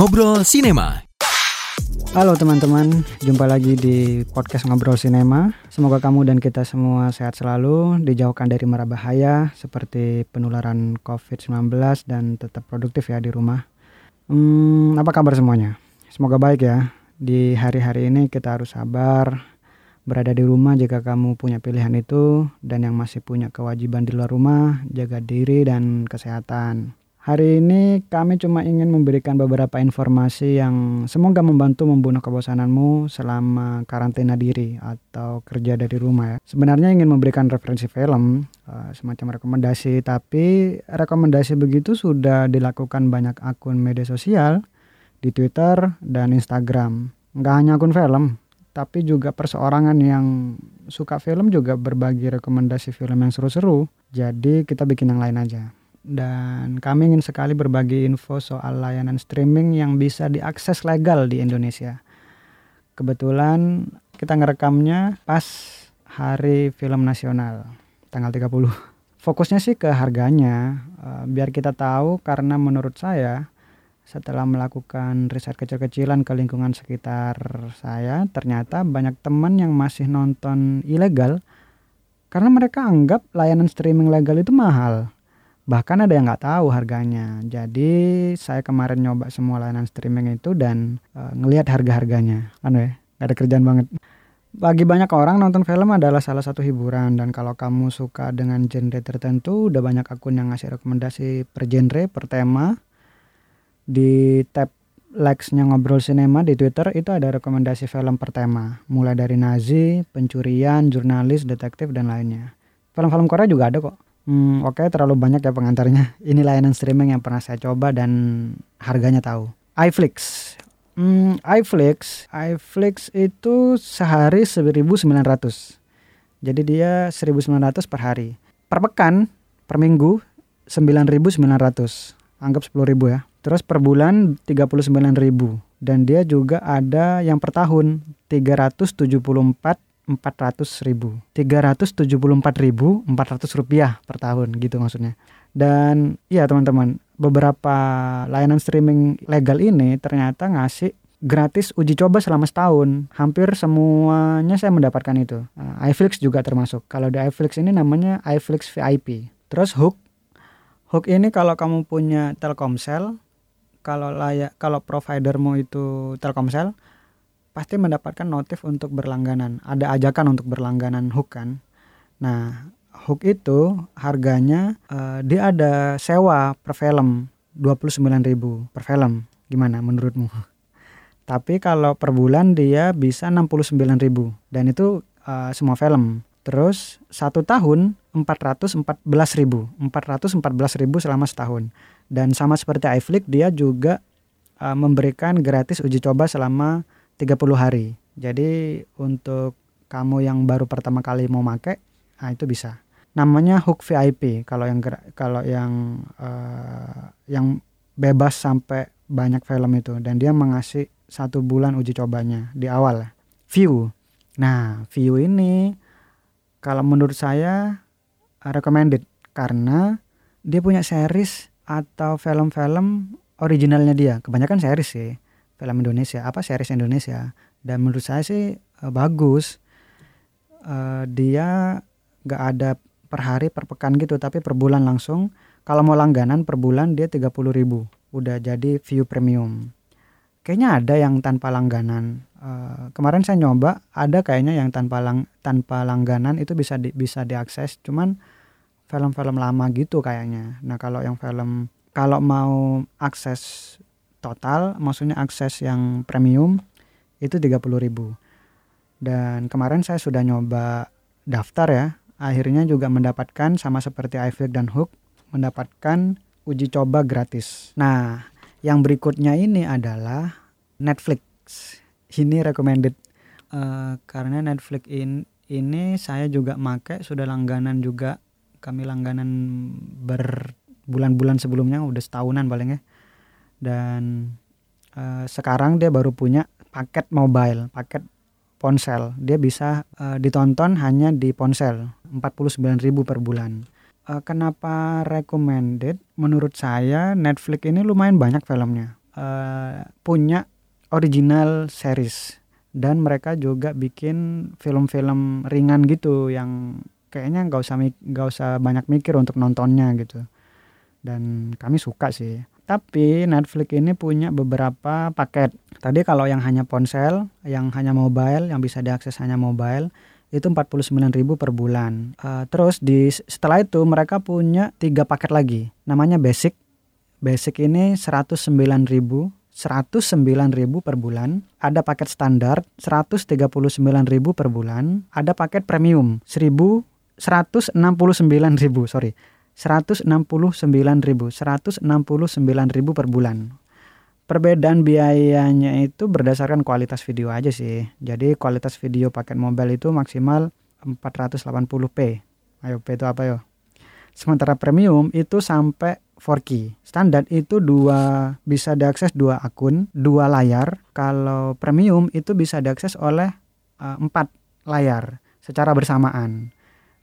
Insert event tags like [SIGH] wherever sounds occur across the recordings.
Ngobrol Sinema. Halo teman-teman, jumpa lagi di podcast Ngobrol Sinema. Semoga kamu dan kita semua sehat selalu, dijauhkan dari mara bahaya seperti penularan COVID-19 dan tetap produktif ya di rumah. Hmm, apa kabar semuanya? Semoga baik ya. Di hari-hari ini kita harus sabar, berada di rumah jika kamu punya pilihan itu, dan yang masih punya kewajiban di luar rumah, jaga diri dan kesehatan. Hari ini kami cuma ingin memberikan beberapa informasi yang semoga membantu membunuh kebosananmu selama karantina diri atau kerja dari rumah ya. Sebenarnya ingin memberikan referensi film, uh, semacam rekomendasi, tapi rekomendasi begitu sudah dilakukan banyak akun media sosial di Twitter dan Instagram. Nggak hanya akun film, tapi juga perseorangan yang suka film juga berbagi rekomendasi film yang seru-seru. Jadi kita bikin yang lain aja dan kami ingin sekali berbagi info soal layanan streaming yang bisa diakses legal di Indonesia. Kebetulan kita ngerekamnya pas hari film nasional tanggal 30. Fokusnya sih ke harganya, uh, biar kita tahu karena menurut saya setelah melakukan riset kecil-kecilan ke lingkungan sekitar saya, ternyata banyak teman yang masih nonton ilegal karena mereka anggap layanan streaming legal itu mahal bahkan ada yang nggak tahu harganya. Jadi saya kemarin nyoba semua layanan streaming itu dan uh, ngelihat harga-harganya. Kan ya gak ada kerjaan banget. Bagi banyak orang nonton film adalah salah satu hiburan. Dan kalau kamu suka dengan genre tertentu udah banyak akun yang ngasih rekomendasi per genre per tema. Di tab likes-nya ngobrol sinema di Twitter itu ada rekomendasi film per tema. Mulai dari Nazi, pencurian, jurnalis, detektif dan lainnya. Film-film Korea juga ada kok Hmm, oke okay, terlalu banyak ya pengantarnya. Ini layanan streaming yang pernah saya coba dan harganya tahu. iFlix. Hmm, iFlix, iFlix itu sehari 1900. Jadi dia 1900 per hari. Per pekan, per minggu 9900. Anggap 10.000 ya. Terus per bulan 39.000 dan dia juga ada yang per tahun 374 400 ribu. 374 ribu 400 rupiah per tahun gitu maksudnya. Dan ya teman-teman beberapa layanan streaming legal ini ternyata ngasih gratis uji coba selama setahun. Hampir semuanya saya mendapatkan itu. Uh, iFlix juga termasuk. Kalau di iFlix ini namanya iFlix VIP terus Hook. Hook ini kalau kamu punya Telkomsel kalau layak kalau providermu itu Telkomsel pasti mendapatkan notif untuk berlangganan. Ada ajakan untuk berlangganan hook kan. Nah, hook itu harganya uh, dia ada sewa per film 29.000 per film. Gimana menurutmu? [LAUGHS] Tapi kalau per bulan dia bisa 69.000 dan itu uh, semua film. Terus satu tahun 414.000, 414.000 selama setahun. Dan sama seperti iFlix dia juga uh, memberikan gratis uji coba selama 30 hari. Jadi untuk kamu yang baru pertama kali mau make, nah itu bisa. Namanya hook VIP kalau yang kalau yang uh, yang bebas sampai banyak film itu dan dia mengasih satu bulan uji cobanya di awal. View. Nah, View ini kalau menurut saya recommended karena dia punya series atau film-film originalnya dia. Kebanyakan series sih film Indonesia apa series Indonesia. Dan menurut saya sih uh, bagus. Uh, dia gak ada per hari per pekan gitu tapi per bulan langsung. Kalau mau langganan per bulan dia 30 ribu. Udah jadi view premium. Kayaknya ada yang tanpa langganan. Uh, kemarin saya nyoba ada kayaknya yang tanpa lang tanpa langganan itu bisa di, bisa diakses. Cuman film-film lama gitu kayaknya. Nah kalau yang film kalau mau akses total maksudnya akses yang premium itu 30.000 dan kemarin saya sudah nyoba daftar ya akhirnya juga mendapatkan sama seperti iFlix dan Hook mendapatkan uji coba gratis. Nah yang berikutnya ini adalah Netflix. Ini recommended uh, karena Netflix in, ini saya juga make sudah langganan juga kami langganan berbulan-bulan sebelumnya udah setahunan paling ya dan uh, sekarang dia baru punya paket mobile, paket ponsel. Dia bisa uh, ditonton hanya di ponsel, 49.000 per bulan. Uh, kenapa recommended? Menurut saya Netflix ini lumayan banyak filmnya. uh, punya original series dan mereka juga bikin film-film ringan gitu yang kayaknya nggak usah nggak usah banyak mikir untuk nontonnya gitu dan kami suka sih tapi Netflix ini punya beberapa paket. Tadi kalau yang hanya ponsel yang hanya mobile yang bisa diakses hanya mobile itu 49.000 per bulan. Uh, terus di setelah itu mereka punya tiga paket lagi namanya basic. Basic ini 109.000 109.000 per bulan, ada paket standar 139.000 per bulan, ada paket premium 1.169.000, sorry. 169.000, 169.000 per bulan. Perbedaan biayanya itu berdasarkan kualitas video aja sih. Jadi kualitas video paket mobile itu maksimal 480p. Ayo P itu apa yo? Sementara premium itu sampai 4K. Standar itu dua bisa diakses dua akun, dua layar. Kalau premium itu bisa diakses oleh uh, empat layar secara bersamaan.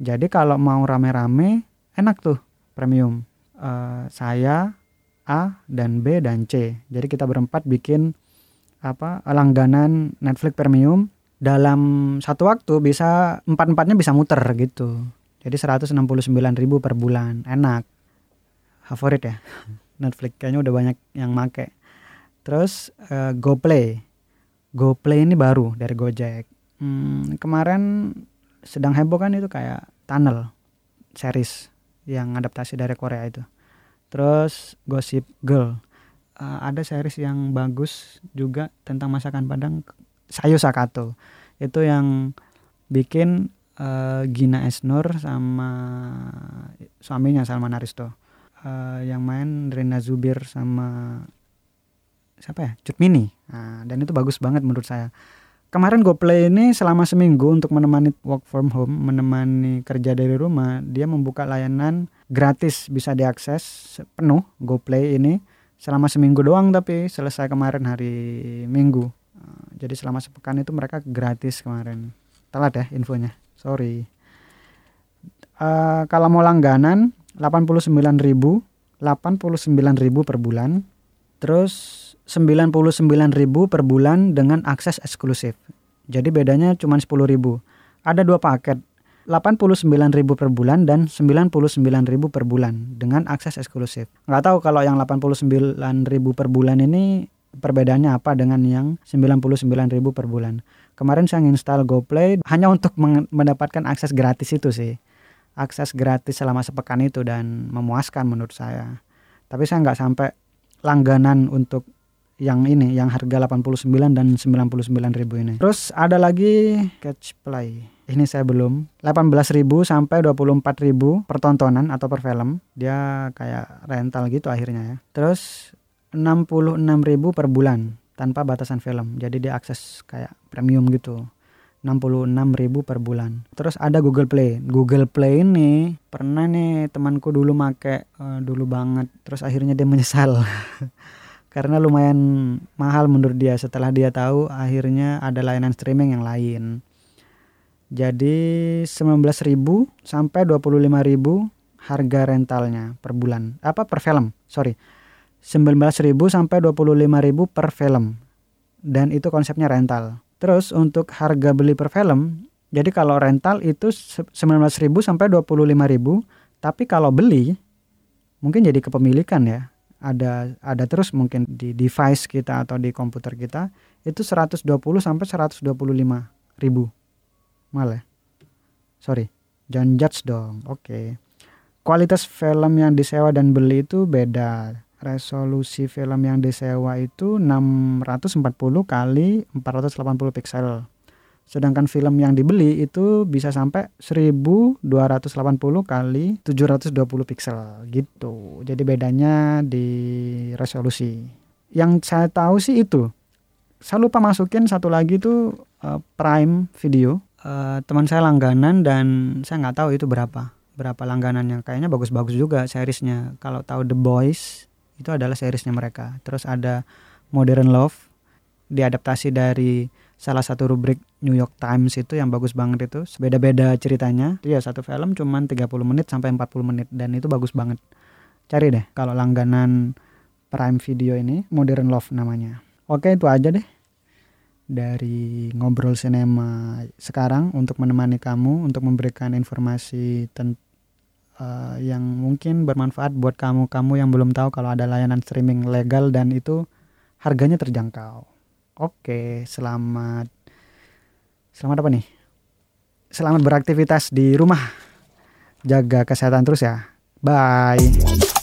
Jadi kalau mau rame-rame enak tuh premium. Uh, saya A dan B dan C. Jadi kita berempat bikin apa langganan Netflix premium. Dalam satu waktu bisa empat empatnya bisa muter gitu. Jadi 169.000 per bulan, enak. Favorit ya? [LAUGHS] Netflix. Kayaknya udah banyak yang make. Terus uh, GoPlay. GoPlay ini baru dari Gojek. Hmm, kemarin sedang heboh kan itu kayak Tunnel series yang adaptasi dari Korea itu. Terus Gossip Girl. Uh, ada series yang bagus juga tentang masakan Padang Sayu Sakato. Itu yang bikin uh, Gina Esnur sama suaminya Salman Aristo uh, yang main Rena Zubir sama siapa ya? Cut Mini nah, dan itu bagus banget menurut saya kemarin gue play ini selama seminggu untuk menemani work from home menemani kerja dari rumah. Dia membuka layanan gratis bisa diakses penuh GoPlay ini selama seminggu doang tapi selesai kemarin hari Minggu. Uh, jadi selama sepekan itu mereka gratis kemarin. Telat ya infonya sorry. Uh, kalau mau langganan 89.000 89.000 per bulan. Terus 99.000 per bulan dengan akses eksklusif. Jadi bedanya cuma 10.000 ada dua paket 89.000 per bulan dan 99.000 per bulan dengan akses eksklusif. Nggak tahu kalau yang 89.000 per bulan ini perbedaannya apa dengan yang 99.000 per bulan. Kemarin saya install GoPlay hanya untuk mendapatkan akses gratis itu sih. Akses gratis selama sepekan itu dan memuaskan menurut saya. Tapi saya nggak sampai langganan untuk yang ini yang harga 89 dan 99 ribu ini. Terus ada lagi catch play. Ini saya belum 18.000 sampai 24.000 per tontonan atau per film. Dia kayak rental gitu akhirnya ya. Terus 66.000 per bulan tanpa batasan film. Jadi dia akses kayak premium gitu. 66.000 per bulan. Terus ada Google Play. Google Play ini pernah nih temanku dulu make uh, dulu banget. Terus akhirnya dia menyesal. [LAUGHS] Karena lumayan mahal menurut dia setelah dia tahu akhirnya ada layanan streaming yang lain. Jadi 19.000 sampai 25.000 harga rentalnya per bulan. Apa per film? Sorry. 19.000 sampai 25.000 per film. Dan itu konsepnya rental Terus untuk harga beli per film, jadi kalau rental itu 19.000 sampai 25.000, tapi kalau beli mungkin jadi kepemilikan ya. Ada ada terus mungkin di device kita atau di komputer kita itu 120 sampai 125 ribu malah. Sorry, jangan judge dong. Oke. Okay. Kualitas film yang disewa dan beli itu beda resolusi film yang disewa itu 640 kali 480 pixel. Sedangkan film yang dibeli itu bisa sampai 1280 kali 720 pixel gitu. Jadi bedanya di resolusi. Yang saya tahu sih itu. Saya lupa masukin satu lagi itu uh, Prime Video. Uh, teman saya langganan dan saya nggak tahu itu berapa berapa langganannya. Kayaknya bagus-bagus juga seriesnya. Kalau tahu The Boys itu adalah seriesnya mereka terus ada Modern Love diadaptasi dari salah satu rubrik New York Times itu yang bagus banget itu beda-beda ceritanya ya satu film cuman 30 menit sampai 40 menit dan itu bagus banget cari deh kalau langganan Prime Video ini, Modern Love namanya. Oke, itu aja deh dari ngobrol sinema sekarang untuk menemani kamu untuk memberikan informasi tentang uh, yang mungkin bermanfaat buat kamu kamu yang belum tahu kalau ada layanan streaming legal dan itu harganya terjangkau. Oke, selamat selamat apa nih? Selamat beraktivitas di rumah. Jaga kesehatan terus ya. Bye.